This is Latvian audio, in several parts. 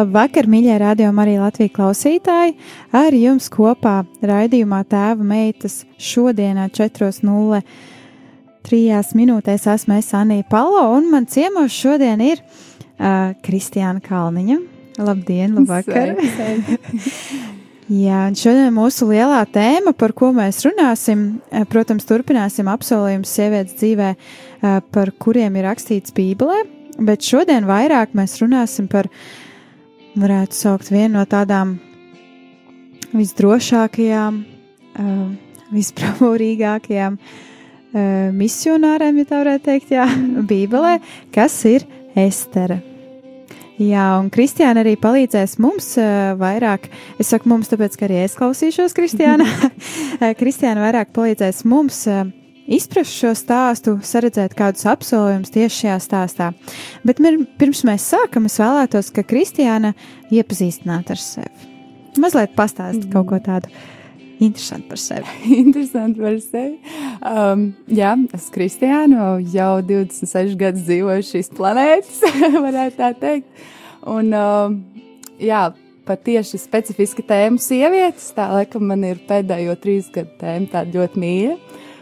Labvakar, mīļie radio arī Latvijas klausītāji! Ar jums kopā raidījumā Tēva meitas šodienā 4.03 minūtēs esmu es Anija Palo, un man ciemos šodien ir uh, Kristiāna Kalniņa. Labdien, labvakar! Jā, un šodien mūsu lielā tēma, par ko mēs runāsim, protams, turpināsim apsolījumus sievietes dzīvē, par kuriem ir rakstīts Bībelē, bet šodien vairāk mēs runāsim par varētu saukt vienu no tādām visdrošākajām, visbravūrīgākajām misionāriem, ja tā varētu teikt, jā, Bībelē, kas ir Estere. Jā, un Kristiāna arī palīdzēs mums uh, vairāk. Es saku mums, tāpēc, ka arī es klausīšos Kristiāna. Kristiāna vairāk palīdzēs mums uh, izprast šo stāstu, saredzēt kādus apsolījumus tieši šajā stāstā. Bet pirms mēs sākam, es vēlētos, ka Kristiāna iepazīstinātu ar sevi. Mazliet pastāstīt mm. kaut ko tādu. Interesanti par sevi. Interesanti par sevi. Um, jā, es esmu Kristiāna, jau 26 gadus dzīvoju šīs planētas, varētu tā teikt. Un, um, jā, pat tieši specifiski tēmu sievietes, tā laikam man ir pēdējo trīs gadu tēma, tāda ļoti mīļa.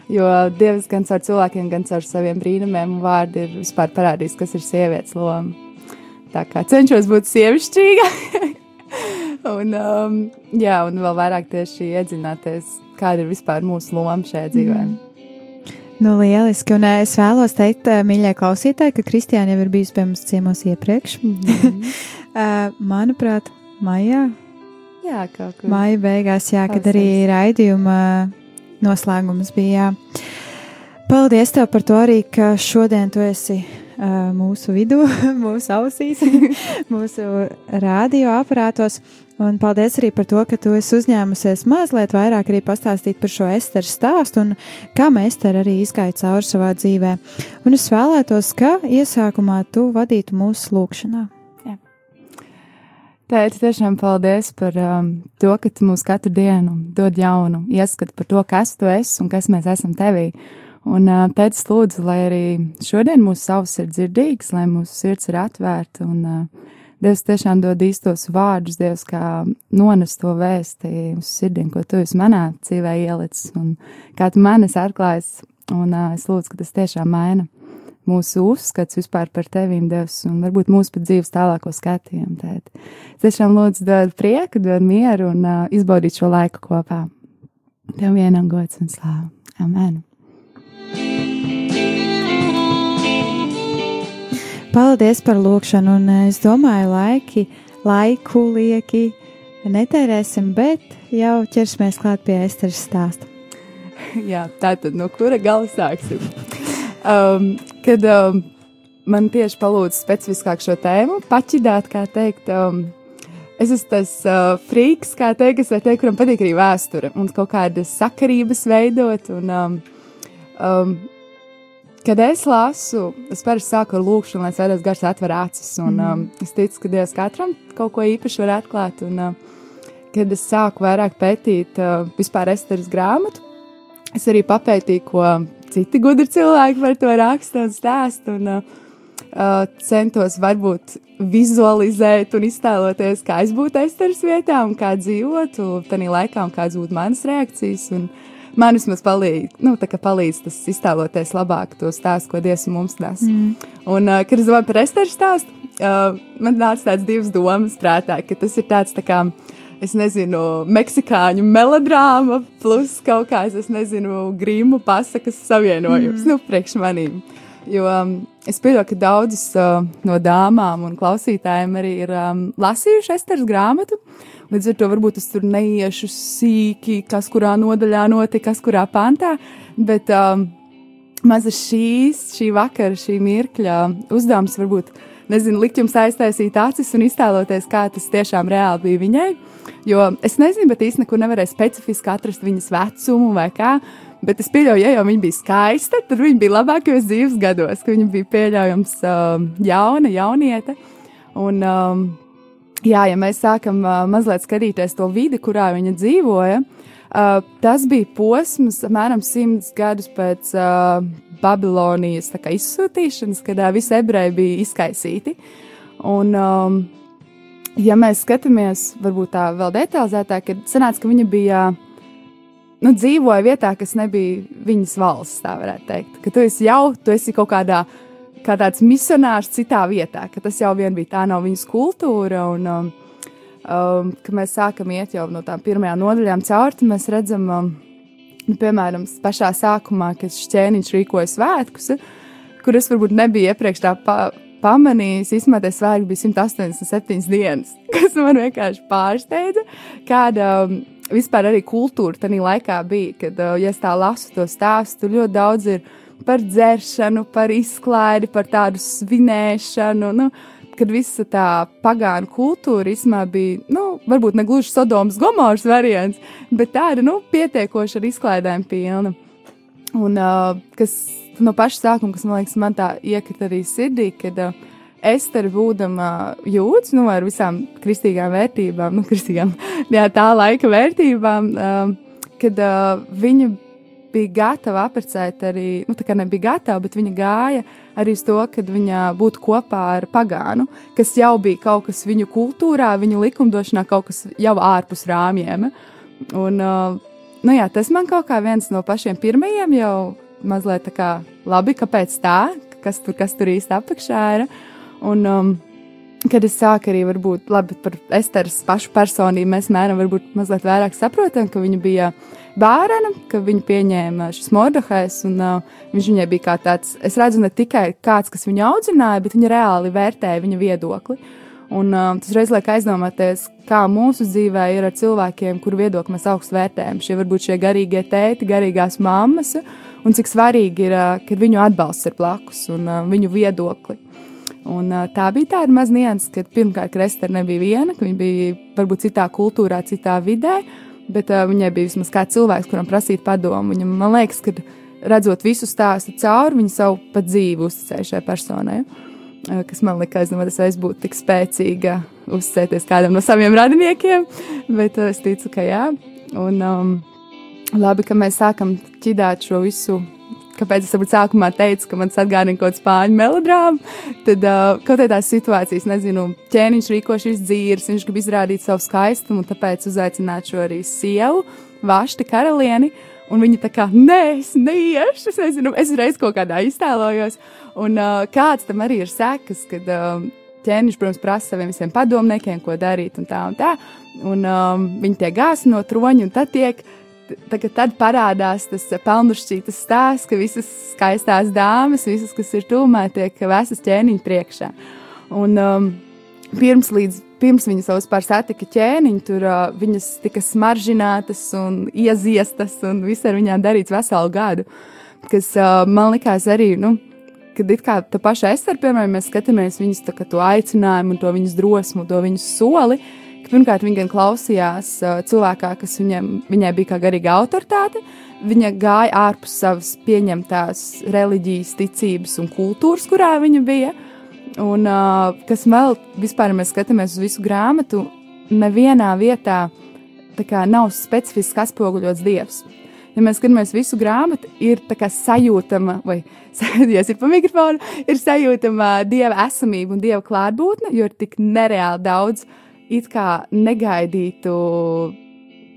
Jo Dievs gan caur cilvēkiem, gan caur saviem brīnumiem un vārdu ir vispār parādījis, kas ir sievietes loma. Tā kā cenšos būt sievišķīga. un, um, jā, un vēl vairāk tieši iedzināties, kāda ir vispār mūsu loma šajā dzīvē. Mm. Nu, lieliski, un es vēlos teikt, mīļie klausītāji, ka Kristiāna jau ir bijusi pie mums ciemos iepriekš. Mm -hmm. manuprāt, maijā. Jā, kaut kur. Maija beigās, jā, kad arī raidījuma noslēgums bija. Paldies tev par to arī, ka šodien tu esi uh, mūsu vidū, mūsu ausīs, mūsu radioaparātos. Un paldies arī par to, ka tu esi uzņēmusies mazliet vairāk arī pastāstīt par šo Esteru stāstu un kā Ester arī izgāja cauri savā dzīvē. Un es vēlētos, ka iesākumā tu vadītu mūsu lūkšanā. Tēti, tiešām paldies par um, to, ka tu mums katru dienu dod jaunu ieskatu par to, kas tu esi un kas mēs esam tevī. Un uh, tētis lūdzu, lai arī šodien mūsu savs ir dzirdīgs, lai mūsu sirds ir atvērta un uh, Dievs tiešām dod īstos vārdus, Dievs kā nonest to vēsti uz sirdīm, ko tu esi manā dzīvē ielicis un kā tu man esi atklājis. Un uh, es lūdzu, ka tas tiešām maina mūsu uzskats vispār par tevīm, Dievs, un varbūt mūsu pat dzīves tālāko skatījumu. Tēt. Tiešām lūdzu dod prieku, dod mieru un uh, izbaudīt šo laiku kopā. Tev vienam gods un slāva. Amen! Paldies par lūkšanu, un es domāju, laiki, laiku lieki netērēsim, bet jau ķersimies klāt pie Esteras stāsta. Jā, tā tad no kura gala sāksim? Um, kad um, man tieši palūdza specifiskāk šo tēmu, paķidāt, kā teikt, um, es esmu tas uh, frīks, kā teikt, es teikt, kuram patīk arī vēsture un kaut kādas sakarības veidot. Un, um, um, kad es lasu, es parasti sāku ar lūkšanu, lai svētais gars atver acis. Un, mm. um, es ticu, ka Dievs katram kaut ko īpašu var atklāt. Un, uh, kad es sāku vairāk pētīt uh, vispār Esteras grāmatu, es arī papētīju, ko citi gudri cilvēki par to raksta un stāsta. Un, uh, centos varbūt vizualizēt un iztēloties, kā es būtu Esteras vietā un kā dzīvotu tajā laikā un kādas būtu manas reakcijas. Un man vismaz palīdz, nu, palīdz tas iztēloties labāk to stāstu, ko Dievs mums nes. Mm. Un, uh, kad es domāju par Esteras stāstu, uh, man nāca tāds divas domas prātā, ka tas ir tāds tā kā es nezinu, meksikāņu melodrāma, plus kaut kāds, es nezinu, grīmu pasakas savienojums, mm. nu, priekš manīm. Jo um, es pieņemu, ka daudzas uh, no dāmām un klausītājiem arī ir um, lasījuši Esteras grāmatu. Līdz ar to varbūt es tur neiešu sīki, kas kurā nodaļā notika, kas kurā pantā. Bet um, maza šīs, šī vakara, šī mirkļa uzdevums varbūt nezinu, likt jums aiztaisīt acis un iztēloties, kā tas tiešām reāli bija viņai. Jo es nezinu, bet īstenībā nekur nevarēju specifiski atrast viņas vecumu vai kā. Bet es pieļauju, ja jau viņa bija skaista, tad viņa bija labākajos dzīves gados, ka viņa bija pieļaujams um, jauna, jaunieta. Un, um, jā, ja mēs sākam uh, mazliet skatīties to vidi, kurā viņa dzīvoja, uh, tas bija posms apmēram simts gadus pēc uh, Babilonijas kā, izsūtīšanas, kad uh, visi ebreji bija izkaisīti. Un, um, ja mēs skatāmies varbūt tā vēl detalizētāk, tad sanāca, ka viņa bija. Nu, dzīvoja vietā, kas nebija viņas valsts, tā varētu teikt. Ka tu esi jau, tu esi kaut kādā, kā tāds misionārs citā vietā, ka tas jau vien bija tā nav viņas kultūra. Un, um, um, kad mēs sākam iet jau no tām pirmajām nodaļām cauri, mēs redzam, um, nu, piemēram, pašā sākumā, kad šķēniņš rīkoja svētkus, kur es varbūt nebiju iepriekš tā pa, pamanījis, īstenībā svētki bija 187 dienas, kas man vienkārši pārsteidza. Kāda, um, vispār arī kultūra tajā laikā bija, kad, uh, ja es tā lasu to stāstu, ļoti daudz ir par dzeršanu, par izklaidi, par tādu svinēšanu. Nu, kad visa tā pagānu kultūra īstenībā bija, nu, varbūt ne gluži Sodomas Gomoras variants, bet tāda, nu, pietiekoša ar izklaidēm pilna. Un uh, kas no paša sākuma, kas man liekas, man tā iekrita arī sirdī, kad uh, Estere, būdama jūtas nu, ar visām kristīgām vērtībām, nu, kristīgām, jā, tā laika vērtībām, uh, kad uh, viņa bija gatava apprecēt arī, nu, tā kā nebija gatava, bet viņa gāja arī uz to, ka viņa būtu kopā ar pagānu, kas jau bija kaut kas viņu kultūrā, viņu likumdošanā, kaut kas jau ārpus rāmjiem. Un, uh, nu, jā, tas man kaut kā viens no pašiem pirmajiem jau mazliet tā kā labi, kāpēc tā, kas tur, kas tur īsti apakšā ir. Un, um, kad es sāku arī varbūt, labi, par Esteras pašu personību, mēs mēram varbūt mazliet vairāk saprotam, ka viņa bija bērna, ka viņu pieņēma šis Mordahais, un uh, viņš viņai bija kā tāds, es redzu, ne tikai kāds, kas viņu audzināja, bet viņa reāli vērtēja viņa viedokli. Un uh, tas reiz liek aizdomāties, kā mūsu dzīvē ir ar cilvēkiem, kuru viedokli mēs augstu vērtējam. Šie varbūt šie garīgie tēti, garīgās mammas, un cik svarīgi ir, uh, kad viņu atbalsts ir blakus un uh, viņu viedokli. Un, tā bija tāda maza nianses, ka pirmkārt Kristēna nebija viena, ka viņa bija varbūt citā kultūrā, citā vidē, bet uh, viņai bija vismaz kāds cilvēks, kuram prasīt padomu. Viņam, man liekas, ka redzot visu stāstu cauri, viņa savu pat dzīvi uzticēja šai personai. Uh, kas man lika aizdomāties, vai es būtu tik spēcīga uzticēties kādam no saviem radiniekiem, bet uh, es ticu, ka jā. Un, um, labi, ka mēs sākam ķidāt šo visu kāpēc es varbūt sākumā teicu, ka man atgādina kaut kāda spāņu melodrāma. Tad uh, kaut kādās situācijās, nezinu, ķēniņš rīko šīs dzīves, viņš grib izrādīt savu skaistumu, tāpēc uzaicināt šo arī sievu, Vašti karalieni. Un viņa tā kā, nē, es neiešu, es nezinu, es reiz kaut kādā iztēlojos. Un uh, kāds tam arī ir sekas, kad uh, ķēniņš, protams, prasa saviem visiem padomniekiem, ko darīt un tā un tā. Un um, viņi tiek gāzti no troņa, un tad tiek uh, tagad tad parādās tas pelnušķītas stāsts, ka visas skaistās dāmas, visas, kas ir tūmā, tiek vestas ķēniņa priekšā. Un um, pirms, līdz, pirms viņas vispār satika ķēniņu, tur uh, viņas tika smaržinātas un ieziestas un viss ar viņām darīts veselu gadu, kas uh, man likās arī, nu, kad it kā tā paša Ester, piemēram, mēs skatāmies viņas tā, to aicinājumu to viņas drosmu, to viņas soli, uh, Pirmkārt, viņa gan klausījās uh, cilvēkā, kas viņam, viņai bija kā garīga autoritāte. Viņa gāja ārpus savas pieņemtās reliģijas, ticības un kultūras, kurā viņa bija. Un uh, kas vēl vispār, ja mēs skatāmies uz visu grāmatu, nevienā vietā kā, nav specifiski atspoguļots dievs. Ja mēs skatāmies visu grāmatu, ir sajūtama, vai ja ir pa mikrofonu, ir sajūtama dieva esamība un dieva klātbūtne, jo ir tik nereāli daudz uh, it kā negaidītu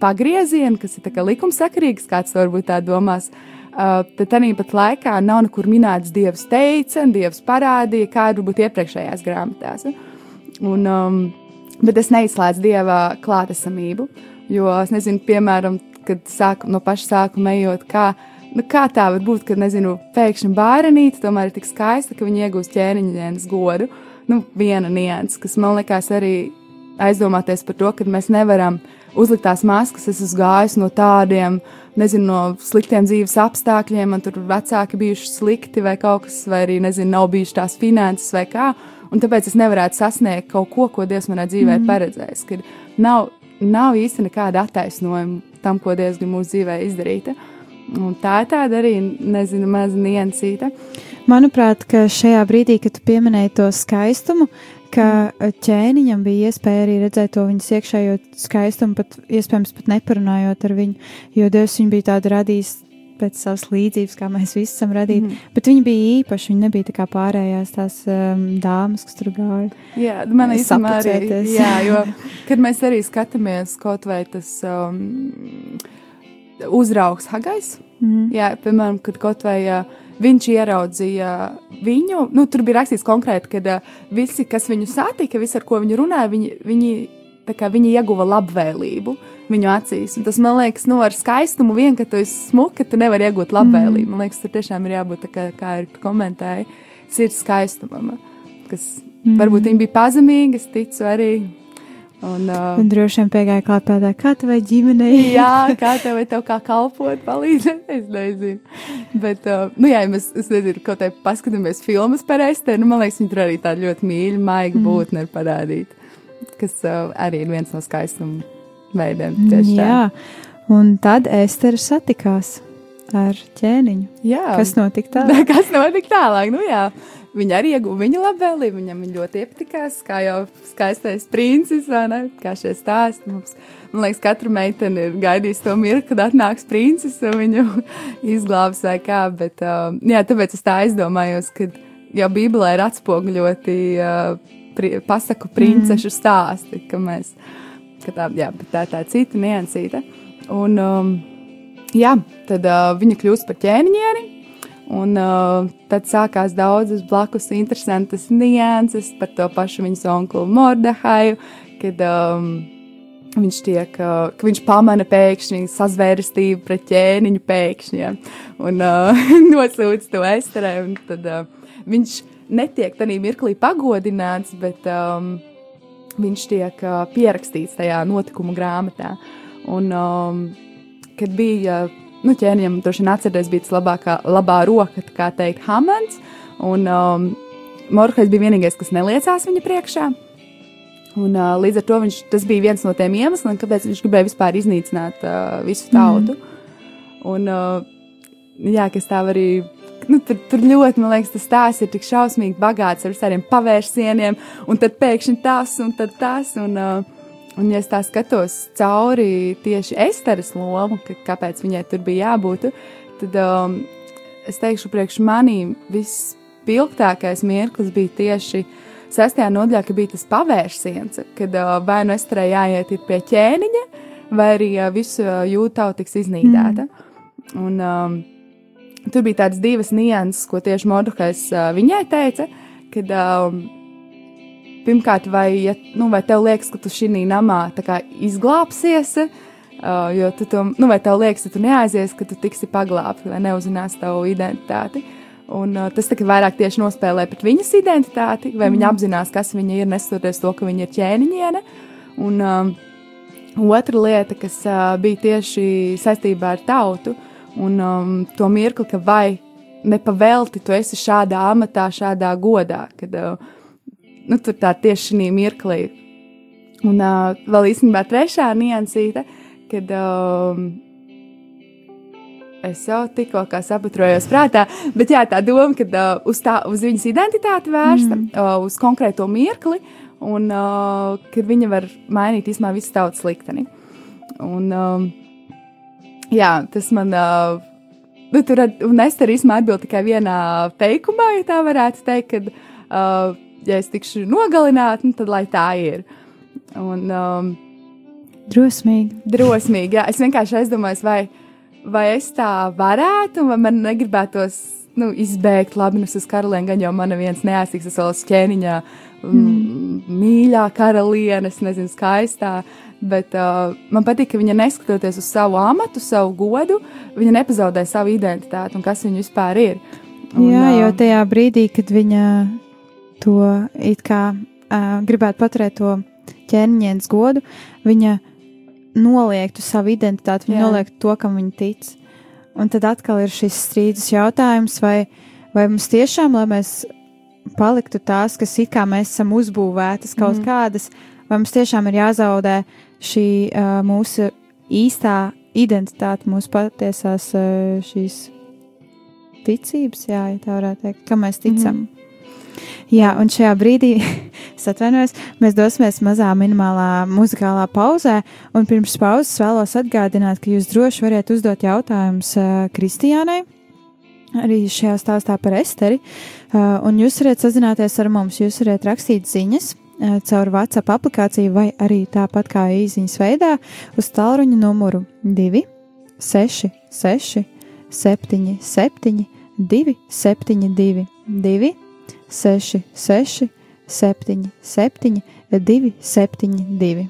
pagriezienu, kas ir likumsakarīgs, kāds varbūt tā domās. Uh, tad tādā pat laikā nav nekur minēts Dievs teica, Dievs parādīja, kā varbūt iepriekšējās grāmatās. Un, um, bet es neizslēdzu Dieva klātesamību, jo es nezinu, piemēram, kad sāku, no paša sākuma ejot, kā nu, kā tā var būt, ka, nezinu, pēkšņi bērnīte tomēr ir tik skaista, ka viņa iegūst ķēniņa dienas godu. Nu, viena nianses, kas man liekas arī aizdomāties par to, ka mēs nevaram uzlikt tās maskas. Es esmu gājis no tādiem, nezinu, no sliktiem dzīves apstākļiem, man tur vecāki bijuši slikti vai kaut kas, vai arī, nezinu, nav bijušas tās finanses vai kā. Un tāpēc es nevarētu sasniegt kaut ko, ko Dievs manā dzīvē mm. paredzējis. Ka nav, nav īsti nekāda attaisnojuma tam, ko Dievs grib mūsu dzīvē izdarīt. Un tā ir tāda arī, nezinu, maza niansīta. Manuprāt, ka šajā brīdī, kad tu pieminēji to skaistumu, ka ķēniņam bija iespēja arī redzēt to viņas iekšējo skaistumu, pat iespējams pat neparunājot ar viņu, jo Dievs viņu bija tādu radījis pēc savas līdzības, kā mēs visi esam radīti. Mm. Bet viņi bija īpaši, viņi nebija tā kā pārējās tās um, dāmas, kas tur gāja. Jā, man īstenībā arī. Jā, jo, kad mēs arī skatāmies kaut vai tas um, uzraugs Hagais, mm. jā, piemēram, kad kaut vai uh, viņš ieraudzīja viņu. Nu, tur bija rakstīts konkrēti, ka uh, visi, kas viņu satika, visi, ar ko viņi runāja, viņi, viņi, viņi ieguva labvēlību viņu acīs. Un tas man liekas, nu, ar skaistumu vien, ka tu esi smuka, tu nevari iegūt labvēlību. Mm. Man liekas, tur tiešām ir jābūt kā, kā ir komentēji, sirds skaistumam, kas mm. varbūt viņi bija pazemīgi, es ticu arī Un, uh, un droši vien piegāja klāt tādā, kā tev vai ģimenei. jā, kā tev vai tev kā kalpot, palīdzēt, es nezinu. Bet, uh, nu jā, ja mēs, es nezinu, kaut kā paskatāmies filmas par Esteru, nu, man liekas, viņa tur arī tāda ļoti mīļa, maiga mm. būtne ir parādīta, kas uh, arī ir viens no skaistuma veidiem. Tieši jā, tā. un tad Estera satikās ar ķēniņu. Jā. Kas notika tālāk? Kas notika tālāk, nu jā. Viņa arī ieguva viņa labvēlību, viņam viņa ļoti iepatikās, kā jau skaistais princis, vai ne? Kā šie stāsti mums. Man liekas, katra meitene ir gaidījusi to mirkli, kad atnāks princis un viņu izglābs vai kā, bet, uh, jā, tāpēc es tā aizdomājos, ka jau Bībelē ir atspoguļoti uh, pri, pasaku princešu mm. stāsti, ka mēs, ka tā, jā, bet tā tā cita niansīta. Un, um, jā, tad uh, viņa kļūst par ķēniņieri, Un uh, tad sākās daudzas blakus interesantas nianses par to pašu viņas onkulu Mordehaju, kad um, viņš tiek, uh, ka viņš pamana pēkšņi sazvērstību pret ķēniņu pēkšņiem un uh, nosūdz to Esterē, tad uh, viņš netiek tādā mirklī pagodināts, bet um, viņš tiek uh, pierakstīts tajā notikumu grāmatā. Un, um, kad bija nu, ķēniņam droši vien atcerēties, bija tas labākā, labā roka, kā teikt, Hamans. Un um, Morhais bija vienīgais, kas neliecās viņa priekšā. Un, uh, līdz ar to viņš, tas bija viens no tiem iemesliem, kāpēc viņš gribēja vispār iznīcināt uh, visu tautu. Mm. Un, uh, jā, kas tā arī. Nu, tur, tur ļoti, man liekas, tas stāsts ir tik šausmīgi bagāts ar visādiem pavērsieniem, un tad pēkšņi tas, un tad tas. Un, uh, Un, ja es tā skatos cauri tieši Esteras lomu, ka, kāpēc viņai tur bija jābūt, tad um, es teikšu, priekš manī vispilgtākais mirklis bija tieši sestajā nodaļā, ka bija tas pavērsiens, kad uh, vai nu Esterai jāiet pie ķēniņa, vai arī uh, visu uh, jūtau tiks iznīdēta. Mm. Un, um, tur bija tādas divas nianses, ko tieši Mordokais uh, viņai teica, kad um, pirmkārt, vai, ja, nu, vai tev liekas, ka tu šī namā izglābsies, uh, jo tu to, nu, vai tev liekas, ka tu neaizies, ka tu tiksi paglābts vai neuzzinās tavu identitāti. Un, uh, tas tikai vairāk tieši nospēlē pret viņas identitāti, vai mm. viņa apzinās, kas viņa ir, nesoties to, ka viņa ir ķēniņiene. Un um, otra lieta, kas uh, bija tieši saistībā ar tautu, un um, to mirkli, ka vai nepavelti tu esi šādā amatā, šādā godā, kad uh, nu, tur tā tieši šī mirklī. Un uh, vēl īstenībā trešā niansīte, kad um, es jau tikko sapatrojos prātā, bet jā, tā doma, ka uh, uz, tā, uz viņas identitāti vērsta, mm. uh, uz konkrēto mirkli, un uh, kad viņa var mainīt īstenībā visu tautas likteni. Un, um, jā, tas man. Uh, Nu, tur un es arī atbildēju tikai vienā teikumā, ja tā varētu teikt, kad uh, ja es tikšu nogalināta, nu, tad lai tā ir. Un, um, drosmīgi. Drosmīgi, jā. Es vienkārši aizdomājos, vai, vai es tā varētu, vai man negribētos nu, izbēgt labi, nu, uz karalieni, gan jau man viens neaiztiks, es vēl esmu ķēniņā, mm. mīļā karaliene, es nezinu, skaistā. Bet uh, man patīk, ka viņa neskatoties uz savu amatu, savu godu, viņa nepazaudē savu identitāti un kas viņa vispār ir. Un, Jā, jo tajā brīdī, kad viņa to it kā uh, gribētu paturēt to ķēniņienes godu, viņa noliektu savu identitāti, viņa Jā. noliektu to, kam viņa tic. Un tad atkal ir šis strīdus jautājums, vai, vai mums tiešām, lai mēs paliktu tās, kas it kā mēs esam uzbūvētas kaut mm. kādas, vai mums tiešām ir jāzaudē šī uh, mūsu īstā identitāte, mūsu patiesās uh, šīs ticības, jā, ja tā varētu teikt, kam mēs ticam. Mm. Jā, un šajā brīdī, es atvainojos, mēs dosimies mazā minimālā muzikālā pauzē, un pirms pauzes vēlos atgādināt, ka jūs droši varat uzdot jautājumus uh, Kristiānai. Arī šajā stāstā par Esteri, uh, un jūs varat sazināties ar mums, jūs varat rakstīt ziņas uh, caur WhatsApp aplikāciju vai arī tāpat kā īsiņas veidā uz tālruņa numuru 2, 6, 6, 7, 7, 2, 7, 2, 2 6, 6, 7, 7, 2, 7, 2.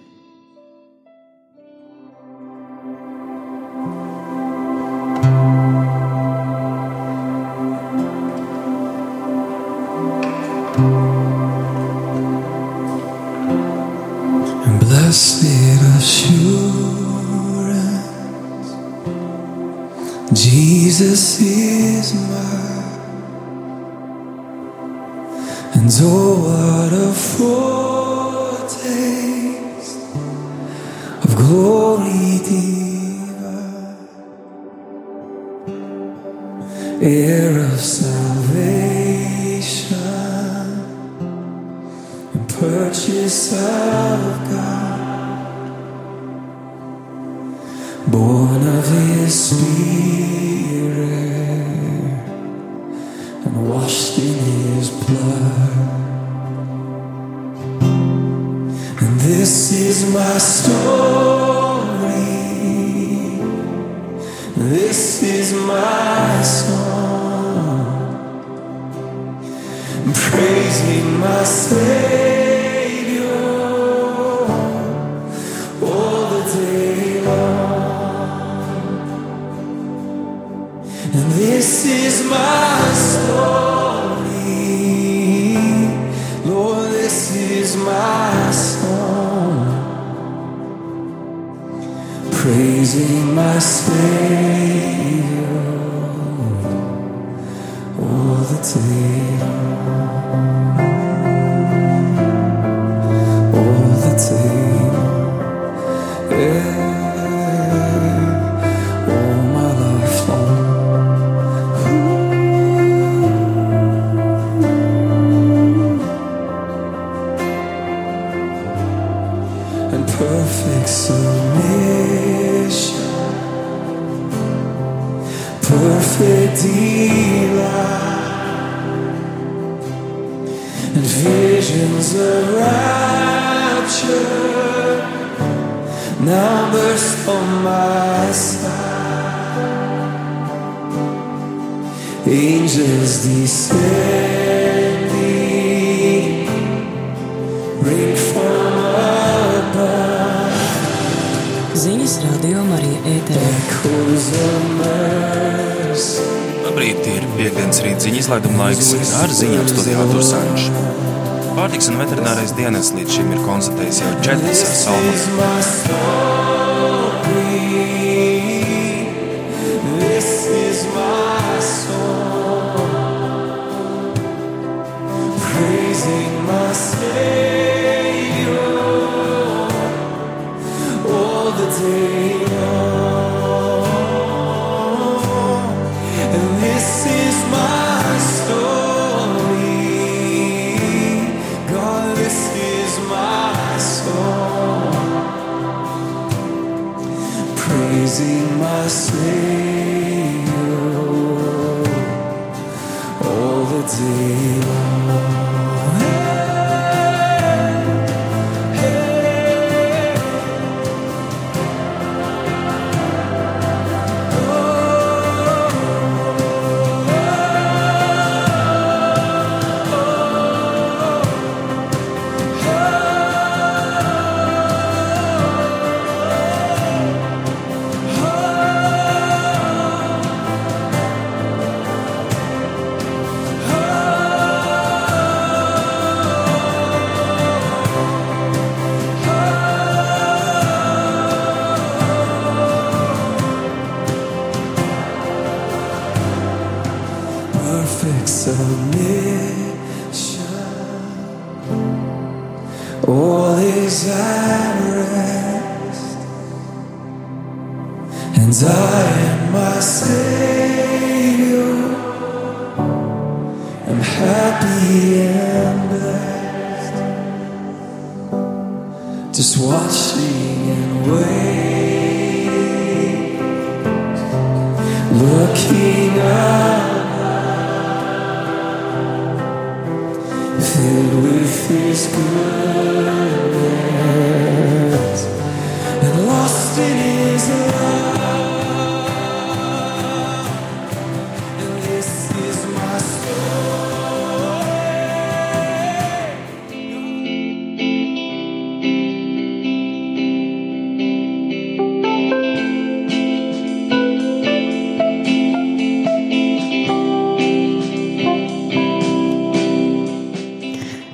Blessed assurance, Jesus is mine. And what a foretaste of glory divine, heir of salvation, purchase of God, born of His Spirit, is my story. This is my song. Praising my Savior delight and visions of rapture now burst on my side. Angels descending, bring from above. Ziņas radio Marija Ēterē. Labrīt, ir piekdienas rītziņa izlaiduma laiks ar ziņām studijā Tursančs. Pārtiks un veterinārais dienas līdz šim ir konstatējis jau četras salmas. perfect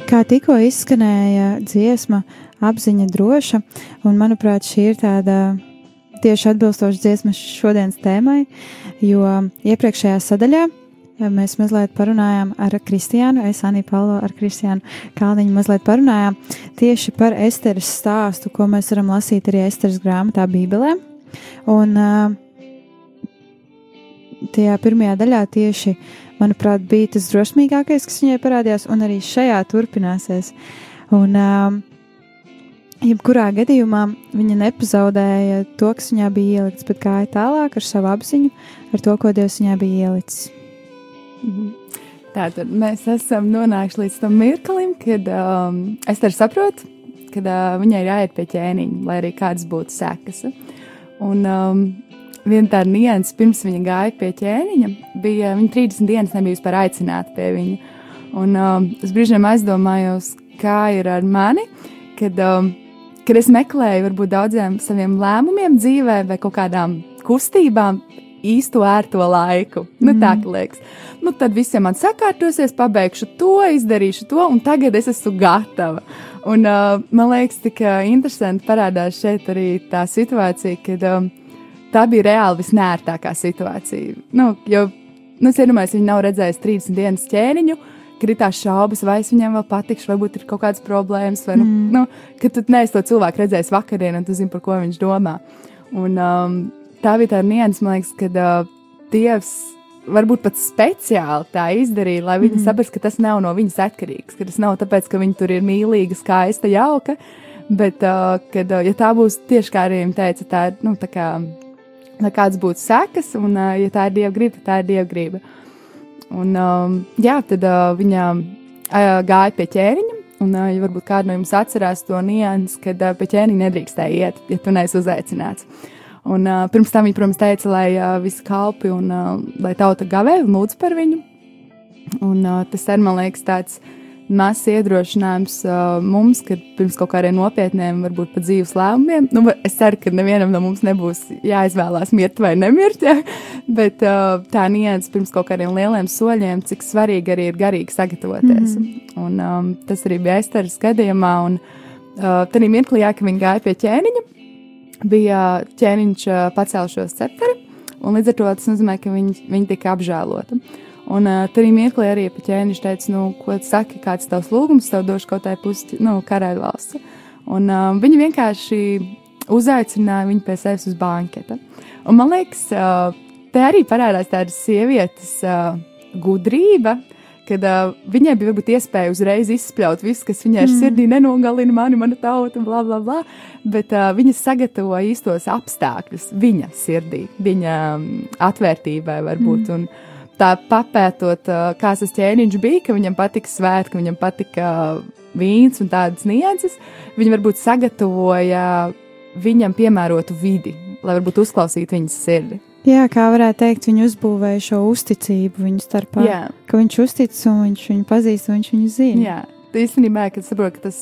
Kā tikko izskanēja dziesma, apziņa droša, un manuprāt, šī ir tāda tieši atbilstoša dziesma šodienas tēmai, jo iepriekšējā sadaļā mēs mazliet parunājām ar Kristiānu, es Anī Palo ar Kristiānu Kalniņu mazliet parunājām tieši par Esteres stāstu, ko mēs varam lasīt arī Esteres grāmatā Bībelē. Un uh, tajā pirmajā daļā tieši, manuprāt, bija tas drosmīgākais, kas viņai parādījās, un arī šajā turpināsies. Un, um, jebkurā gadījumā viņa nepazaudēja to, kas viņā bija ielikts, bet gāja tālāk ar savu apziņu, ar to, ko Dievs viņā bija ielicis. Mhm. Tātad mēs esam nonākuši līdz tam mirklim, kad um, es saprotu, ka uh, viņai ir jāiet pie ķēniņa, lai arī kādas būtu sekas. Un um, viena tāda nianses, pirms viņa gāja pie ķēniņa, bija viņa 30 dienas nebija vispār aicināta pie viņa. Un um, es brīžiem aizdomājos, kā ir ar mani, kad, um, kad es meklēju varbūt daudziem saviem lēmumiem dzīvē vai kaut kādām kustībām īsto ērto laiku. Nu, tā kā liekas, nu, tad visiem man sakārtosies, pabeigšu to, izdarīšu to, un tagad es esmu gatava. Un, uh, man liekas, tik uh, interesanti parādās šeit arī tā situācija, kad um, tā bija reāli visnērtākā situācija. Nu, jo, nu, es iedomājos, viņi nav redzējuši 30 dienas ķēniņu, kad ir tās šaubas, vai es viņam vēl patikšu, varbūt ir kaut kādas problēmas, vai, nu, mm. nu, ka tu neesi to cilvēku redzējis vakardien, un tu zini, par ko viņš domā. Un, um, tā bija tā nianses, man liekas, kad uh, Dievs varbūt pat speciāli tā izdarīja, lai viņi mm. saprastu, ka tas nav no viņas atkarīgs, ka tas nav tāpēc, ka viņa tur ir mīlīga, skaista, jauka, bet uh, kad, uh, ja tā būs tieši kā arī viņa teica, tā ir, nu, tā kā, lai kāds būtu sekas, un uh, ja tā ir Dieva griba, tad tā ir Dieva griba. Un, jā, tad uh, viņa uh, gāja pie ķēriņa, Un, uh, ja varbūt kāds no jums atcerās to nianses, kad uh, pie ķēniņa nedrīkstēja iet, ja tu neesi uzaicināts. Un, uh, pirms tam viņa, protams, teica, lai uh, visi kalpi un uh, lai tauta gavē lūdz par viņu. Un, uh, tas ir, man liekas, tāds mazs iedrošinājums uh, mums, kad pirms kaut kādiem nopietniem, varbūt pat dzīves lēmumiem, nu, es ceru, ka nevienam no mums nebūs jāizvēlās mirt vai nemirt, ja? bet uh, tā nianses pirms kaut kādiem lieliem soļiem, cik svarīgi arī ir garīgi sagatavoties. Mm -hmm. Un um, tas arī bija Esteras gadījumā, un uh, tad mirklī, jā, ka viņi gāja pie ķēniņa, bija ķēniņš uh, pacēlušos cepteri, un līdz ar to tas nozīmē, ka viņi, viņi tika apžēloti. Un uh, tur mirklī arī pa ķēniņš teica, nu, ko saki, kāds tavs lūgums, tev došu kaut tai pusi, nu, karaļvalsts. Un uh, viņi vienkārši uzaicināja viņu pie sevis uz banketa. Un man liekas, uh, te arī parādās tāda sievietes uh, gudrība, kad uh, viņai bija varbūt iespēja uzreiz izspļaut visu, kas viņai ir mm. sirdī, nenogalina mani, mana tauta, bla, bla, bla. Bet uh, viņa sagatavoja īstos apstākļus viņa sirdī, viņa um, atvērtībai varbūt. Mm. Un, tā papētot, kāds tas ķēniņš bija, ka viņam patika svētki, viņam patika vīns un tādas nianses, viņi varbūt sagatavoja viņam piemērotu vidi, lai varbūt uzklausītu viņas sirdi. Jā, kā varētu teikt, viņi uzbūvēja šo uzticību viņu starpā. Jā. Ka viņš uzticas un viņš viņu pazīst un viņš viņu zina. Jā, tas īstenībā, ka saprotu, ka tas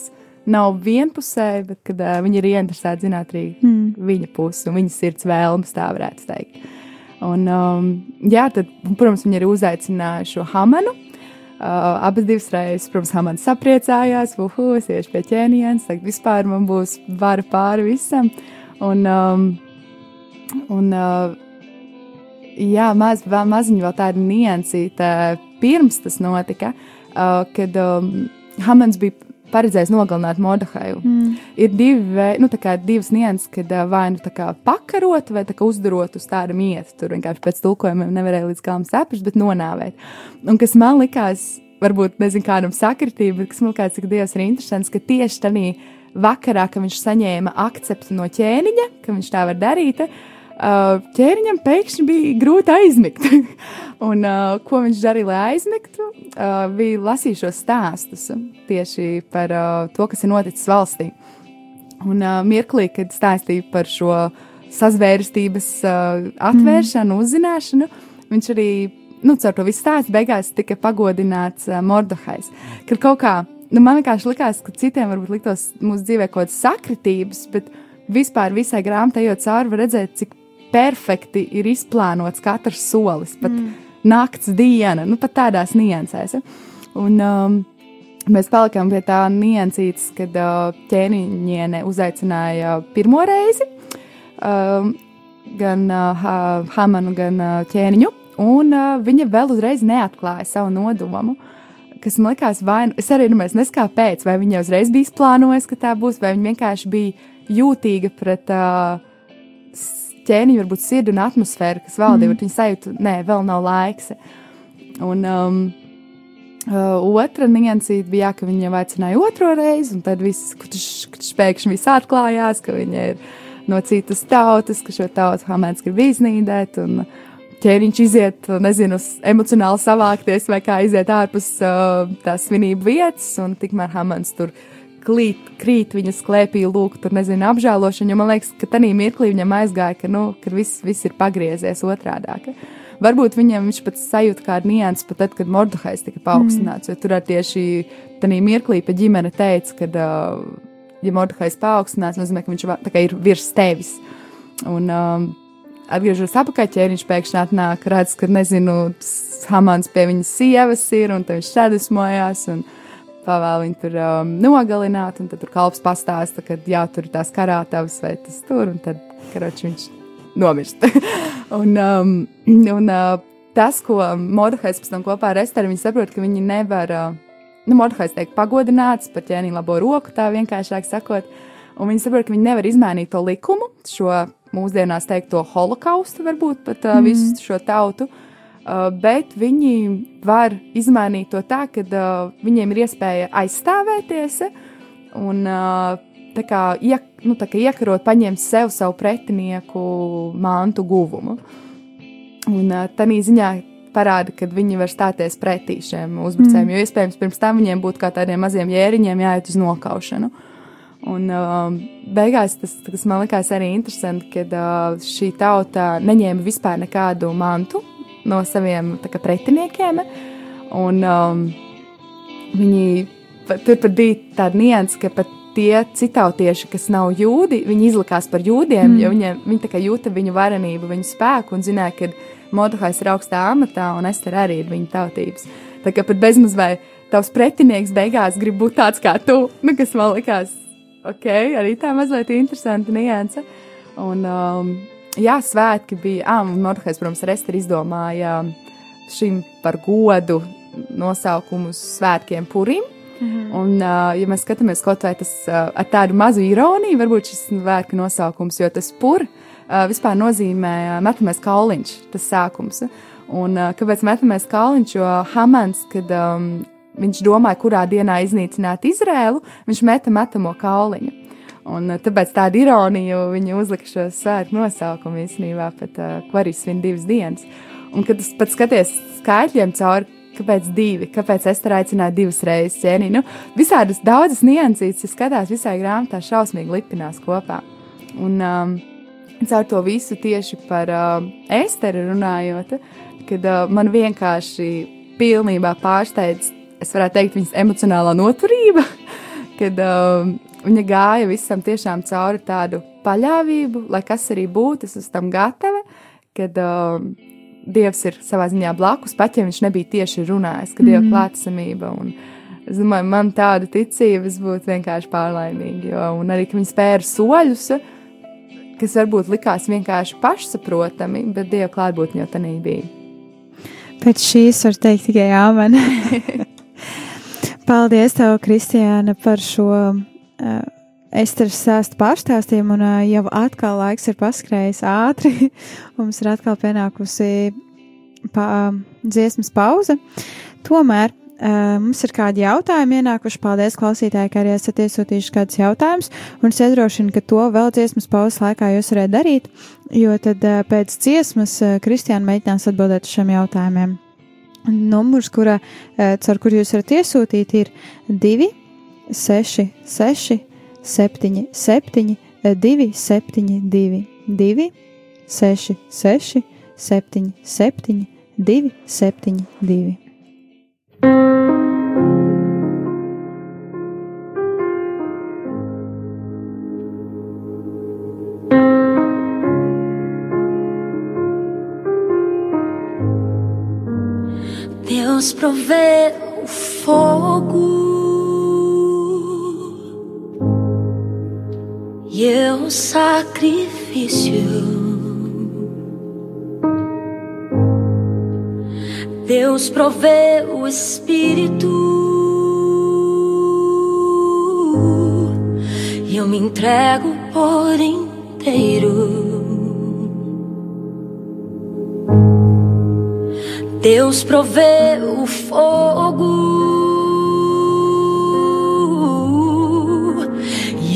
nav vienpusēji, bet kad uh, viņi ir ieinteresēti zināt arī mm. viņa pusi un viņas sirds vēlmes, tā varētu teikt. Un, um, jā, tad, protams, viņi arī uzaicināja šo Hamanu. Uh, abas divas reizes, protams, Hamans sapriecājās, uhu, es iešu pie ķēniņa, tagad vispār man būs vara pāri visam. Un, um, un uh, jā, maz, vēl maziņa vēl tāda niansīta pirms tas notika, uh, kad um, Hamans bija paredzējis nogalināt Mordehaju. Mm. Ir divi, nu, divas nianses, kad vai nu pakarot, vai uzdarot uz tādu mietu. Tur vienkārši pēc tulkojumiem nevarēja līdz galam saprast, bet nonāvēt. Un kas man likās, varbūt nezinu, kādam sakritība, bet kas man likās, cik Dievs ir interesants, ka tieši tajā vakarā, kad viņš saņēma akceptu no ķēniņa, ka viņš tā var darīt, uh, ķēniņam pēkšņi bija grūti aizmigt. Un, uh, ko viņš darīja, lai aizmigtu? Uh, bija lasīt šos stāstus tieši par uh, to, kas ir noticis valstī. Un uh, mirklī, kad stāstīja par šo sazvērstības uh, atvēršanu, mm. uzzināšanu, viņš arī, nu, caur to visu stāstu beigās tika pagodināts uh, Mordahais. Kad kaut kā, nu, man vienkārši likās, ka citiem varbūt liktos mūsu dzīvē kaut kādas sakritības, bet vispār visai grāmatai ejot cauri, var redzēt, cik perfekti ir izplānots katrs solis, pat mm. nakts, diena, nu, pat tādās niansēs. Ja? Un, um, Mēs palikām pie tā niansītes, kad uh, ķēniņiene uzaicināja pirmo reizi um, gan uh, Ha- Hamanu, gan uh, ķēniņu, un uh, viņa vēl uzreiz neatklāja savu nodomu. Kas man likās, vai nu- es arī nu, nesaku, kāpēc, vai viņa uzreiz bija plānojusi, ka tā būs, vai viņa vienkārši bija jūtīga pret uh, ķēniņu, varbūt sirdi un atmosfēru, kas valdīja, mm. viņa sajūta, nē, vēl nav laiks. Un, um, Uh, otra niansīte bija, jā, ka viņa jau aicināja otro reizi, un tad viss kurš pēkšņi viss atklājās, ka viņa ir no citas tautas, ka šo tautu Hamēns grib iznīdēt, un ķēniņš iziet, nezinu, emocionāli savākties vai kā iziet ārpus uh, tās svinību vietas, un tikmēr Hamēns tur klīt, krīt viņas klēpī, lūk, tur nezinu, apžēlošanu, jo man liekas, ka tajā mirklī viņam aizgāja, ka, nu, ka viss, viss ir pagriezies otrādāk. Varbūt viņam viņš pat sajūta kādu niansu, pat tad, kad Mordehais tika paaugstināts, mm. jo tur arī tieši tajā mirklī pa ģimene teica, ka, ja Mordehais paaugstināts, nozīmē, ka viņš tā kā ir virs tevis. Un, um, atgriežoties atpakaļ, ķēniņš pēkšņi atnāk, redz, ka, nezinu, Hamans pie viņas sievas ir, un viņš sadusmojās, un pavēl viņu tur um, nogalināt, un tad tur kalps pastāsta, ka jā, tur ir tās karātavas vai tas tur, un tad, karoči, viņš nomirst. un, um, un uh, tas, ko Mordehais pēc tam kopā ar Esteru, viņi saprot, ka viņi nevar, uh, nu, Mordehais tiek pagodināts par ķēniņu labo roku, tā vienkāršāk sakot, un viņi saprot, ka viņi nevar izmainīt to likumu, šo mūsdienās teikto holokaustu, varbūt pat uh, mm. visu šo tautu, uh, bet viņi var izmainīt to tā, ka uh, viņiem ir iespēja aizstāvēties un tā kā, iek, nu, kā iekarot, paņemt sev savu pretinieku mantu guvumu. Un uh, tā ziņā parāda, ka viņi var stāties pretī šiem uzbrucējiem, mm. jo iespējams pirms tam viņiem būtu kā tādiem maziem jēriņiem jāiet uz nokaušanu. Un uh, beigās tas, tas man likās arī interesanti, kad uh, šī tauta neņēma vispār nekādu mantu no saviem kā, pretiniekiem. Un, um, viņi tur pat bija tāda nianses, ka pat tie citautieši, kas nav jūdi, viņi izlikās par jūdiem, mm. jo viņiem, viņi jūta viņu varenību, viņu spēku un zināja, ka Mordehais ir augstā amatā un Ester arī ir viņa tautības. Tā kā pat bezmaz vai tavs pretinieks beigās grib būt tāds kā tu, nu, kas man likās, ok, arī tā mazliet interesanta nianse. Un, um, jā, svētki bija, ah, Mordehais, protams, ar Esteru izdomāja šim par godu nosaukumu svētkiem Purim. Mm -hmm. Un, uh, ja mēs skatāmies kaut vai tas uh, ar tādu mazu ironiju, varbūt šis vērka nosaukums, jo tas pur uh, vispār nozīmē uh, metamais kauliņš, tas sākums. Un uh, kāpēc metamais kauliņš, jo Hamans, kad um, viņš domāja, kurā dienā iznīcināt Izrēlu, viņš meta metamo kauliņu. Un uh, tāpēc tāda ironija, jo viņi uzlika šo svētku nosaukumu īstenībā, pat uh, ko arī svin divas dienas. Un, kad es pat skaties skaitļiem cauri, kāpēc divi, kāpēc es tur aicināju divas reizes ķēniņu. Nu, visādas daudzas niansītas, ja skatās visai grāmatā, šausmīgi lipinās kopā. Un um, caur to visu tieši par um, Esteru runājot, kad uh, man vienkārši pilnībā pārsteidz, es varētu teikt, viņas emocionālā noturība, kad um, viņa gāja visam tiešām cauri tādu paļāvību, lai kas arī būtu, es esmu tam gatava, kad um, Dievs ir savā ziņā blakus, pat ja viņš nebija tieši runājis, ka Dieva Mhm. klātsamība. Un es domāju, man tāda ticība būtu vienkārši pārlaimīga. Jo, un arī, ka viņi spēra soļus, kas varbūt likās vienkārši pašsaprotami, bet Dieva klātbūtne jau tā nebija. Pēc šīs var teikt tikai āmen. Paldies, tev, Kristiāna, par šo Esteras stāstu pārstāstījumu, un uh, jau atkal laiks ir paskrējis ātri. Mums ir atkal pienākusi pa, uh, dziesmas pauze. Tomēr mums ir kādi jautājumi ienākuši. Paldies, klausītāji, ka arī esat iesūtījuši kādus jautājumus, un es iedrošinu, ka to vēl dziesmas pauzes laikā jūs varētu darīt, jo tad pēc dziesmas Kristiāna mēģinās atbildēt uz šiem jautājumiem. Numurs, kura, caur kuru jūs varat iesūtīt, ir 2, 6, 6, 7, 7, 2, 7, 2, 2, 6, 6, 7, 7, 2, 7, 2. Deus provê o fogo e eu sacrifício. Deus provê o Espírito e eu me entrego por inteiro. Deus provê o fogo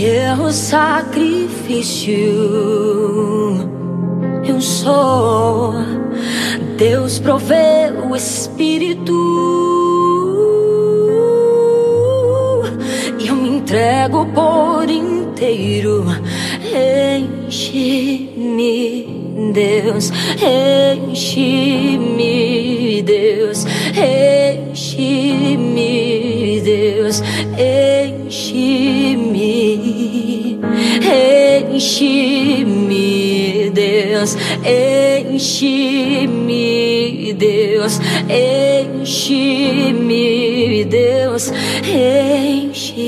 e eu sacrifício. Eu sou. Deus provê o Espírito e eu me entrego por inteiro. Enche-me, Deus, enche-me, Deus, enche-me, Deus, enche-me, Deus, enche-me, Deus, enche-me.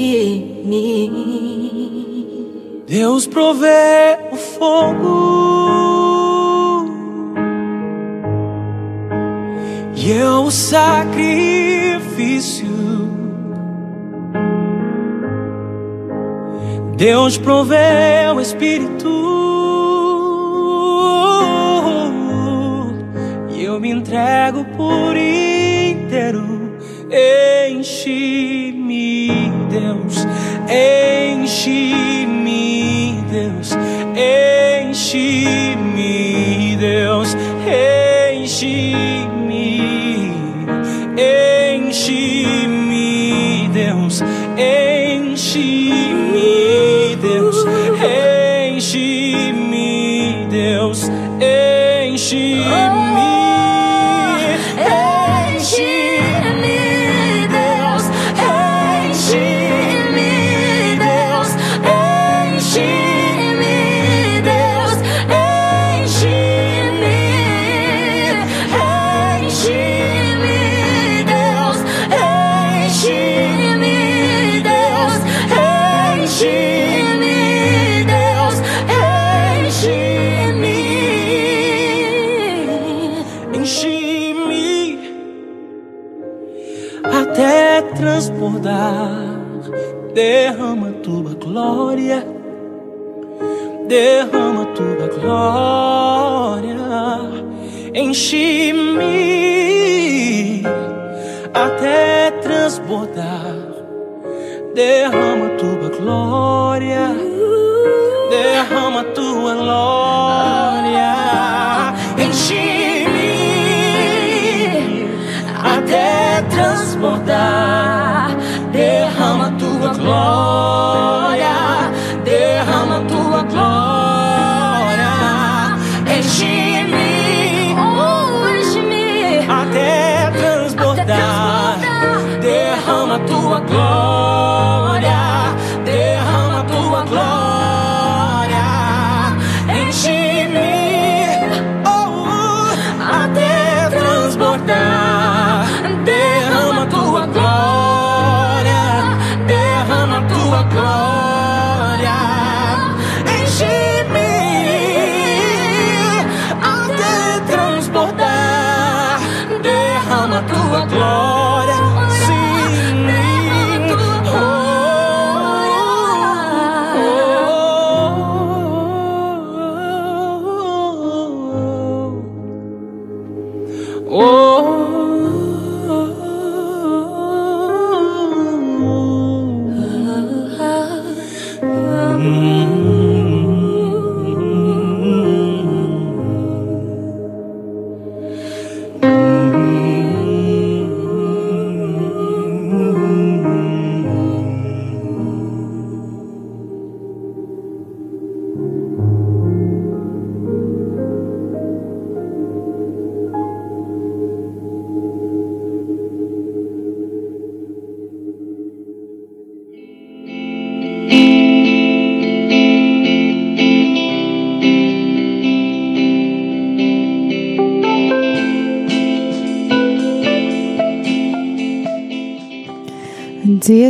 Deus provê o fogo e eu o sacrifício. Deus provê o Espírito entrego por inteiro. Enche-me, Deus, enche-me, Deus, enche-me, Deus, enche-me, enche-me, Deus, enche-me, Deus, enche-me, Deus, enche-me. Derrama tua glória. Enche-me até transbordar. Derrama tua glória, derrama tua glória. Enche-me até transbordar. Derrama tua glória,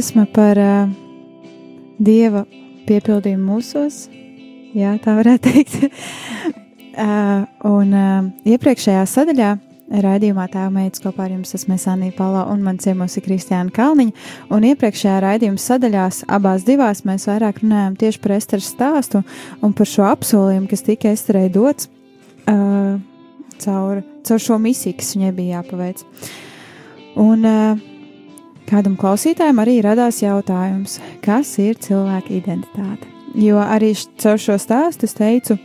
dziesma par uh, dieva piepildījumu mūsos. Jā, tā varētu teikt. uh, un uh, iepriekšējā sadaļā raidījumā tā meitas kopā ar jums esmu Sanija Palo un man ciemos ir Kristiāna Kalniņa. Un iepriekšējā raidījuma sadaļās abās divās mēs vairāk runājām tieši par Esteras stāstu un par šo apsolījumu, kas tika Esterei dots uh, caur, caur šo misiju, kas viņai bija jāpaveic. Un uh, kādam klausītājam arī radās jautājums, kas ir cilvēka identitāte? Jo arī caur šo stāstu es teicu,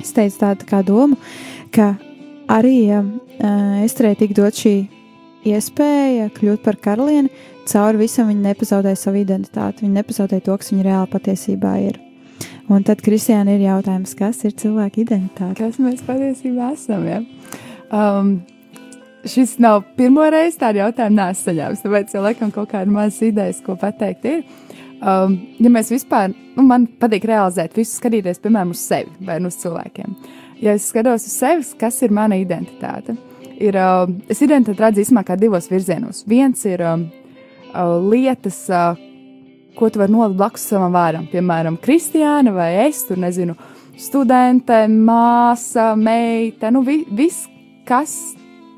es teicu tādu kā domu, ka arī ja, uh, Estrē tika dot šī iespēja kļūt par karalieni, cauri visam viņa nepazaudēja savu identitāti, viņa nepazaudēja to, kas viņa reāli patiesībā ir. Un tad, Kristiāna, ir jautājums, kas ir cilvēka identitāte? Kas mēs patiesībā esam? Ja? Um, šis nav pirmo reizi tādu jautājumu nesu saņēmis, tāpēc jau laikam kaut kāda maza idejas, ko pateikt ir. Um, ja mēs vispār, nu, man patīk realizēt visu, skatīties, piemēram, uz sevi vai nu uz cilvēkiem. Ja es skatos uz sevi, kas ir mana identitāte? Ir, uh, es identitāti redzu īstenībā kā divos virzienos. Viens ir um, uh, lietas, uh, ko tu vari nolikt blakus savam vārdam, piemēram, Kristiāna vai es, tur nezinu, studente, māsa, meita, nu, vi, viss, kas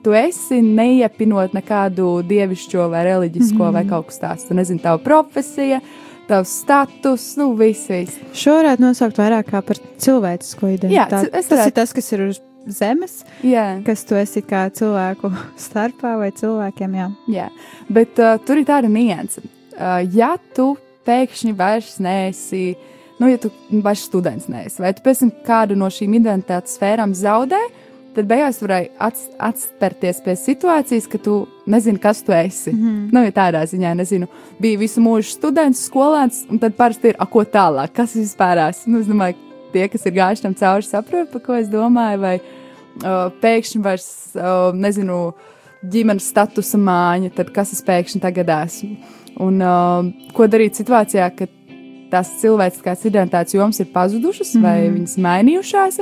tu esi, neiepinot nekādu dievišķo vai reliģisko mm -hmm. vai kaut kas tāds. Tu nezini, tava profesija, tavs status, nu, viss, viss. Šo varētu nosaukt vairāk kā par cilvēcisko identitāti. Jā, tas ir tas, kas ir uz zemes, Jā. kas tu esi kā cilvēku starpā vai cilvēkiem. Jā. Jā, bet uh, tur ir tāda nianse. Uh, ja tu pēkšņi vairs neesi, nu, ja tu vairs students neesi, vai tu pēc tam kādu no šīm identitātes sfērām zaudē, tad beigās varēja ats, atspērties pie situācijas, ka tu nezini, kas tu esi. Mm -hmm. Nu, ja tādā ziņā, nezinu, bija visu mūžu students, skolēns, un tad parasti ir, ko tālāk, kas vispār esmu. Nu, es domāju, tie, kas ir gājuši tam cauri, saprot, par ko es domāju, vai uh, pēkšņi vairs, uh, nezinu, ģimenes statusa māņa, tad kas es pēkšņi tagad esmu. Un uh, ko darīt situācijā, kad tās cilvēciskās identitātes jomas ir pazudušas mm -hmm. vai viņas mainījušās.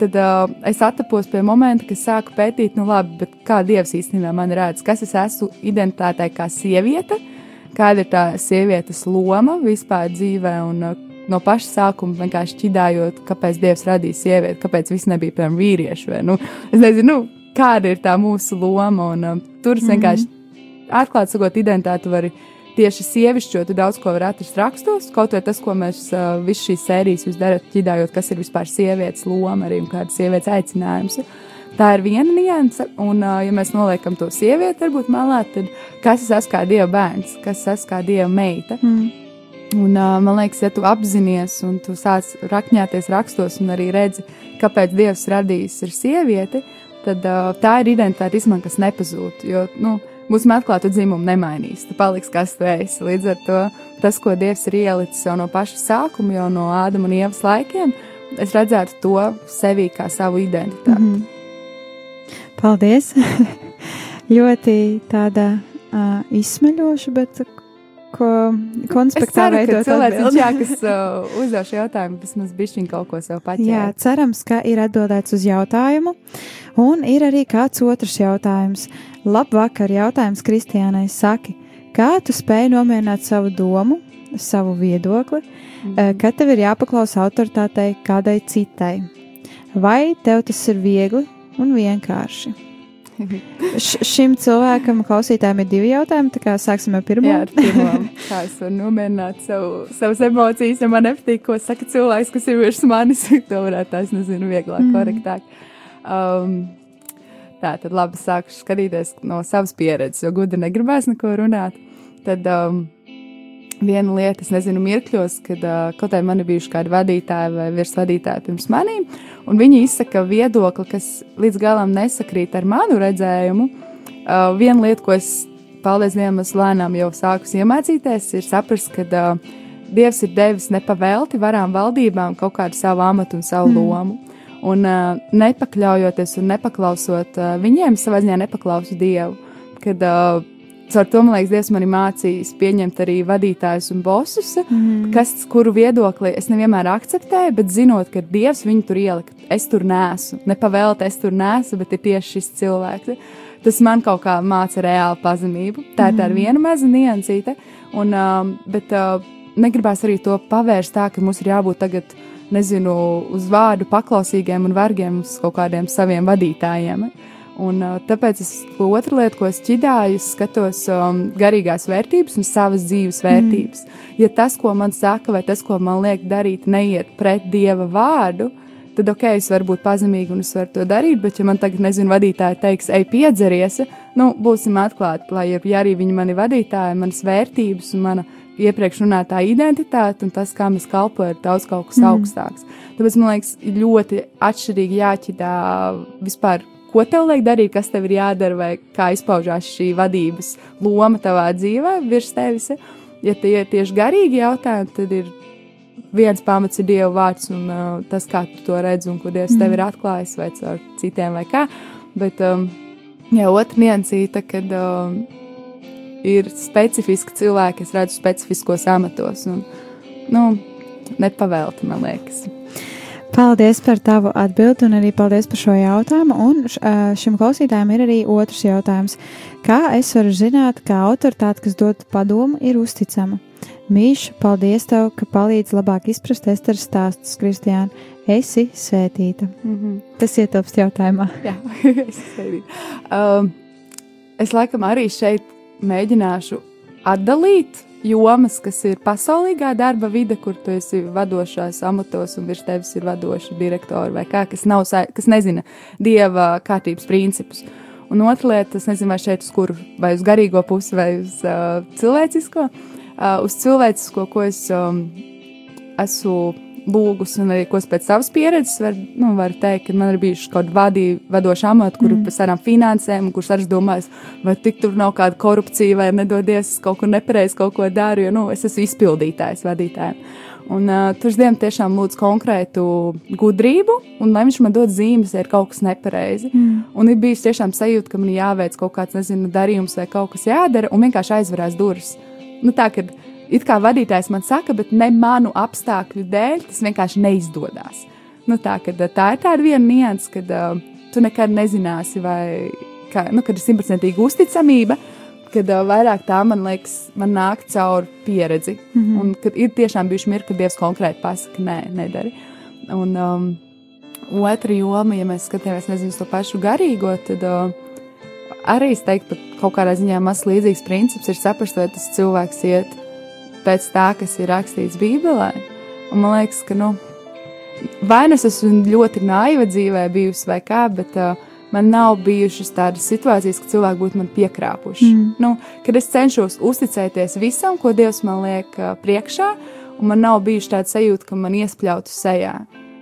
Tad uh, es atapos pie momenta, kad sāku pētīt, nu labi, kā Dievs īstenībā man redz, kas es esmu identitātei kā sieviete, kāda ir tā sievietes loma vispār dzīvē? Un uh, no paša sākuma vienkārši ķidājot, kāpēc Dievs radīja sievieti, kāpēc viss nebija piemēram vīrieši. Vai, nu, es nezinu, nu, kāda ir tā mūsu loma, un um, tur es vienkārši atklāti sakot, identitāti var tieši sievišķot, tu daudz ko var atrast rakstos, kaut vai tas, ko mēs uh, visu šīs sērijas darām, ķidājot, kas ir vispār sievietes loma arī un kāda sievietes aicinājums. Tā ir viena nianse, un, uh, ja mēs noliekam to sievieti, varbūt malā, tad kas es esmu kā dieva bērns, kas es esmu kā dieva meita. Mm. Un, uh, man liekas, ja tu apzinājies un tu sāc rakņāties rakstos un arī redzi, kāpēc Dievs radījis ir sievieti, tad uh, tā ir identitāte, izman, kas nepazūd. Jo nu, mūsu atklātu dzimumu nemainīs. Tu paliksi, kas tu esi. Līdz ar to tas, ko Dievs ir ielicis jau no paša sākuma, jau no Ādama un Ievas laikiem, es redzētu to sevī kā savu identitāti. Mm -hmm. Paldies! ļoti tāda uh, izsmeļoša, bet ko konspektā veidot cilvēks, jā, kas uh, uzdev šo jautājumu, vismaz bišķiņ kaut ko sev Jā, paķēra. cerams, ka ir atbildēts uz jautājumu. Un ir arī kāds otrs jautājums. Labvakar, jautājums Kristiānai saki, kā tu spēj nomierināt savu domu, savu viedokli, mm. kad tev ir jāpaklausa autoritātei kādai citai? Vai tev tas ir viegli un vienkārši? Šim cilvēkam, klausītājiem, ir divi jautājumi. Tā kā sāksim ar pirmo. Jā, ar pirmo. Kā es varu nomierināt savu, savas emocijas, ja man nepatīk, ko saka cilvēks, kas ir virs manis. to varētu tās, nezinu, vieglāk, mm. korektāk. Um, tā tad labi sāku skatīties no savas pieredzes, jo gudri negribēs neko runāt. Tad um, viena lieta, es nezinu, mirkļos, kad uh, kaut kādā man ir bijuši kādi vadītāji vai virsvadītāji pirms maniem, un viņi izsaka viedokli, kas līdz galam nesakrīt ar manu redzējumu. Uh, viena lieta, ko es, paldies Dievam, es lēnām jau sāku iemācīties, ir saprast, ka uh, Dievs ir devis nepavēlti varām valdībām kaut kādu savu amatu un savu mm. lomu. Un uh, nepakļaujoties un nepaklausot uh, viņiem, savā ziņā nepaklausu Dievu. Kad uh, Caur to man liekas, Dievs man ir mācījis pieņemt arī vadītājus un bosus, mm. kas, kuru viedokli es nevienmēr akceptēju, bet zinot, ka Dievs viņu tur ielika. Es tur nesu, nepavēlēt, es tur nesu, bet ir tieši šis cilvēks. tas man kaut kā māca reāli pazemību. Tā ir tāda viena maza niansīte, un, um, bet uh, negribās arī to pavērst tā, ka mums ir jābūt tagad, nezinu, uz vārdu paklausīgiem un vergiem uz kaut kādiem saviem vadītājiem. Un, uh, tāpēc es, otra lieta, ko es ķidāju, es skatos um, garīgās vērtības un savas dzīves vērtības. Mm. Ja tas, ko man saka, vai tas, ko man liek darīt, neiet pret dieva vārdu, tad ok, es varu būt pazemīga un es varu to darīt, bet ja man tagad, nezinu, vadītāji teiks, ej, piedzeries, nu, būsim atklāti, lai ja arī viņi mani vadītāji, manas vērtības un mana iepriekš runātā identitāte un tas, kā mēs kalpojam, ir daudz kaut kas mm. augstāks. Tāpēc man liekas, ļoti atšķirīgi jāķidā vispār. Ko tev liek darīt, kas tev ir jādara, vai kā izpaužās šī vadības loma tavā dzīvē, virs tevis? Ja tie ir tieši garīgi jautājumi, tad ir viens pamats ir Dieva vārds un uh, tas, kā tu to redzi un ko Dievs mm. tev ir atklājis, vai caur citiem, vai kā. Bet, um, jā, otra niansīta, kad um, ir specifiski cilvēki, es redzu specifiskos amatos, un, nu, nepavēlti, man liekas. Paldies par tavu atbildi un arī paldies par šo jautājumu. Un šim klausītājam ir arī otrs jautājums. Kā es varu zināt, ka autoritāte, kas dod padomu, ir uzticama? Mīša, paldies tev, ka palīdz labāk izprast Esteras stāstus, Kristiāna. Esi svētīta. Mm -hmm. Tas ietilpst jautājumā. Jā, es esmu. Um, es laikam arī šeit mēģināšu atdalīt jomas, kas ir pasaulīgā darba vide, kur tu esi vadošās amatos un virs tevis ir vadoši direktori vai kā, kas, nav, kas nezina dieva kārtības principus. Un otra lieta, es nezinu, vai šeit uz kuru, vai uz garīgo pusi, vai uz uh, cilvēcisko. Uh, uz cilvēcisko, ko es um, esmu lūgus, un arī ko pēc savas pieredzes varu nu, var teikt, ka man ir bijuši kaut kādi vadīji, vadoši amati, kuri mm. pēc tādām finansēm, kurš arī domājas, vai tik tur nav kāda korupcija, vai nedodies kaut kur nepareizi kaut ko daru, jo nu, es esmu izpildītājs vadītājiem. Un uh, tur es Dievam tiešām lūdzu konkrētu gudrību, un lai viņš man dod zīmes, ja ir kaut kas nepareizi. Mm. Un ir bijis tiešām sajūta, ka man jāveic kaut kāds, nezinu, darījums vai kaut kas jādara, un vienkārši aizverās durvis nu, tā, ka it kā vadītājs man saka, bet ne manu apstākļu dēļ tas vienkārši neizdodas. Nu, tā, kad, tā ir tāda viena nianses, kad uh, tu nekad nezināsi, vai kā, nu, kad ir simtprocentīga uzticamība, kad uh, vairāk tā man liekas, man nāk caur pieredzi. Mm -hmm. Un kad ir tiešām bijuši mirkļi, kad Dievs konkrēti pasaka, nē, nedari. Un um, otra joma, ja mēs skatāmies nezinu, to pašu garīgo, tad uh, arī es teiktu, ka kaut kādā ziņā mazs līdzīgs princips ir saprast, vai tas cilvēks iet pēc tā, kas ir rakstīts Bībelē. Un man liekas, ka, nu, vai nu es esmu ļoti naiva dzīvē bijusi vai kā, bet uh, man nav bijušas tādas situācijas, ka cilvēki būtu man piekrāpuši. Mm. Nu, kad es cenšos uzticēties visam, ko Dievs man liek uh, priekšā, un man nav bijuši tāda sajūta, ka man iespļautu sejā.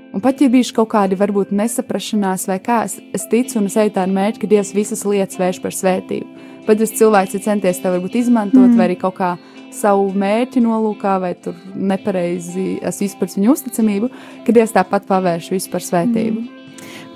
Un pat ja bijuši kaut kādi varbūt nesaprašanās vai kā, es, es ticu un es eju tādu mērķi, ka Dievs visas lietas vērš par svētību. Pat ja cilvēks ir centies tev varbūt izmantot mm. vai arī kaut kā savu mērķi nolūkā vai tur nepareizi esmu izpratnis viņu uzticamību, ka Dievs tāpat pavērš visu par svētību. Mm.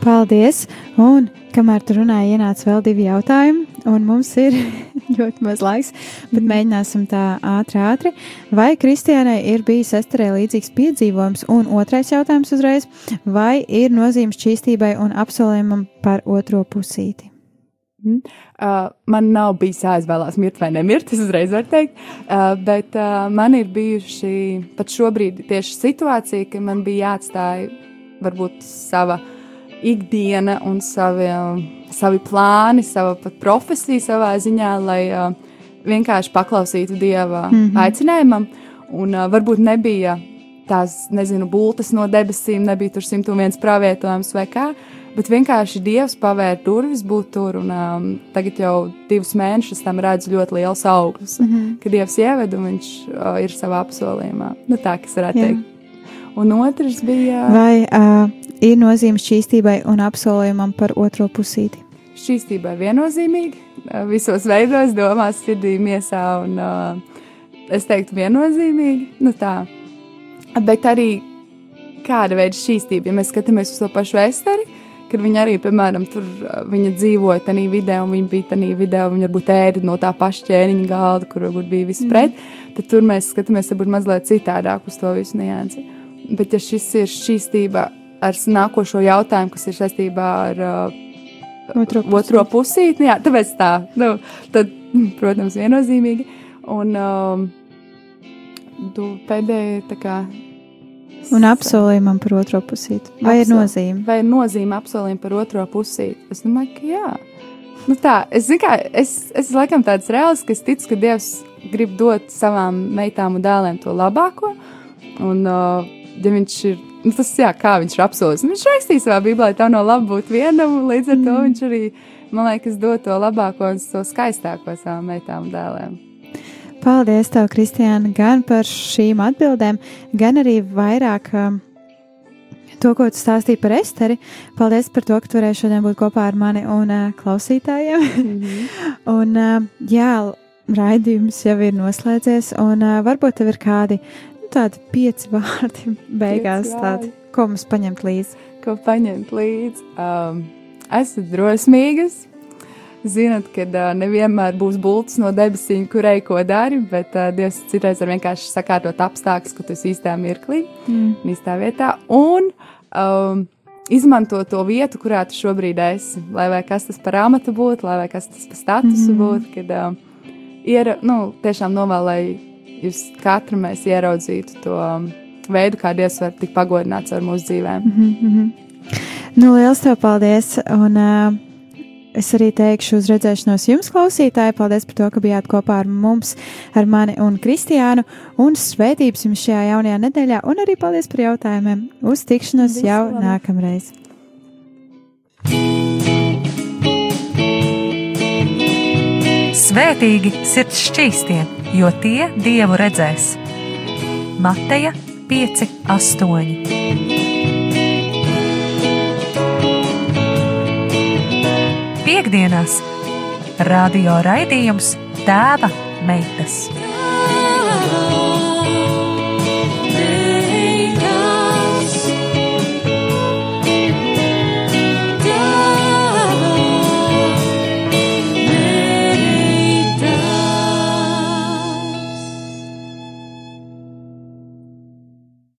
Paldies! Un kamēr tu runāji, ienāca vēl divi jautājumi, un mums ir ļoti maz laiks, bet mēģināsim tā ātri, ātri. Vai Kristiānai ir bijis Esterē līdzīgs piedzīvojums? Un otrais jautājums uzreiz, vai ir nozīmes čīstībai un apsolījumam par otro pusīti? Mm. Uh, man nav bijis jāizvēlās mirt vai nemirt, es uzreiz varu teikt, uh, bet uh, man ir bijuši pat šobrīd tieši situācija, ka man bija jāatstāj varbūt sava uh, ikdiena un savi, savi plāni, sava pat profesija savā ziņā, lai uh, vienkārši paklausītu Dieva mm -hmm. aicinājumam. Un uh, varbūt nebija tās, nezinu, bultas no debesīm, nebija tur 101 pravietojums vai kā, bet vienkārši Dievs pavēra durvis būt tur. Un, um, tagad jau divus mēnešus tam redzu ļoti liels augļus, mm -hmm. kad Dievs ieved un viņš uh, ir savā apsolījumā. Nu, tā, kas varētu Jā. teikt. Un otrs bija. Vai uh, ir nozīme šķīstībai un apsolījumam par otro pusīti? Šķīstībai viennozīmīgi, uh, visos veidos, domās, sirdī, miesā un uh, es teiktu viennozīmīgi. Nu tā. Bet arī kāda veida šķīstība, ja mēs skatāmies uz to pašu esteri, kad viņa arī, piemēram, tur viņa dzīvoja tajā vidē, un viņa bija tajā vidē, un viņa varbūt ēda no tā paša ķēniņa galda, kur varbūt bija viss mm. pret, tad tur mēs skatāmies varbūt mazliet citādāk uz to visu niansi. Bet, ja šis ir šķīstība ar nākošo jautājumu, kas ir saistībā ar Otro pusīti. otro pusīti. Jā, tāpēc tā, nu, tad, protams, viennozīmīgi. Un um, pēdējie tā kā. Un apsolījumam par otro pusīti. Vai ir Apsol- nozīme? Vai ir nozīme apsolījuma par otro pusīti? Es domāju, ka jā. Nu tā, es, zinu, kā, es, es laikam tāds reāls, ka es ticu, ka Dievs grib dot savām meitām un dēliem to labāko. Un, uh, ja viņš ir, nu, tas jā, kā viņš ir apsolījis, viņš rakstīja savā Bībelē, tev no laba būt vienam, un līdz ar to viņš arī, man liekas, dod to labāko un to skaistāko savām meitām un dēliem. Paldies, tev, Kristiāna, gan par šīm atbildēm, gan arī vairāk um, to, ko tu stāstīji par Esteri. Paldies par to, ka tu varēji šodien būt kopā ar mani un uh, klausītājiem. un, uh, jā, raidījums jau ir noslēdzies, un uh, varbūt tev ir kādi nu, tādi pieci vārdi beigās, Pieci tādi, ko mums paņemt līdzi. ko paņemt līdzi. Um, esat drosmīgas. Zinat, ka uh, nevienmēr būs bults no debesīm, kurai ko dari, bet uh, Dievs citreiz var vienkārši sakārtot apstākļus, ka tu esi īstā mirklī, Mm. īstā vietā. Un um, izmanto to vietu, kurā tu šobrīd esi. Lai kas tas par amatu būtu, lai kas tas par statusu mm. būtu, kad um, ir, nu, tiešām novēl, lai jūs katru mēs ieraudzītu to um, veidu, kā Dievs var tik pagodināts ar mūsu dzīvēm. Mm -hmm. Nu, liels tev paldies! Un, uh, es arī teikšu uz redzēšanos jums, klausītāji. Paldies par to, ka bijāt kopā ar mums, ar mani un Kristiānu. Un svētības jums šajā jaunajā nedēļā, un arī paldies par jautājumiem. Uz tikšanos Visu jau labu. nākamreiz! Svētīgi sirds šķīstie, jo tie dievu redzēs. Mateja 5, 8. Piektdienās radio raidījums Tēva meitas.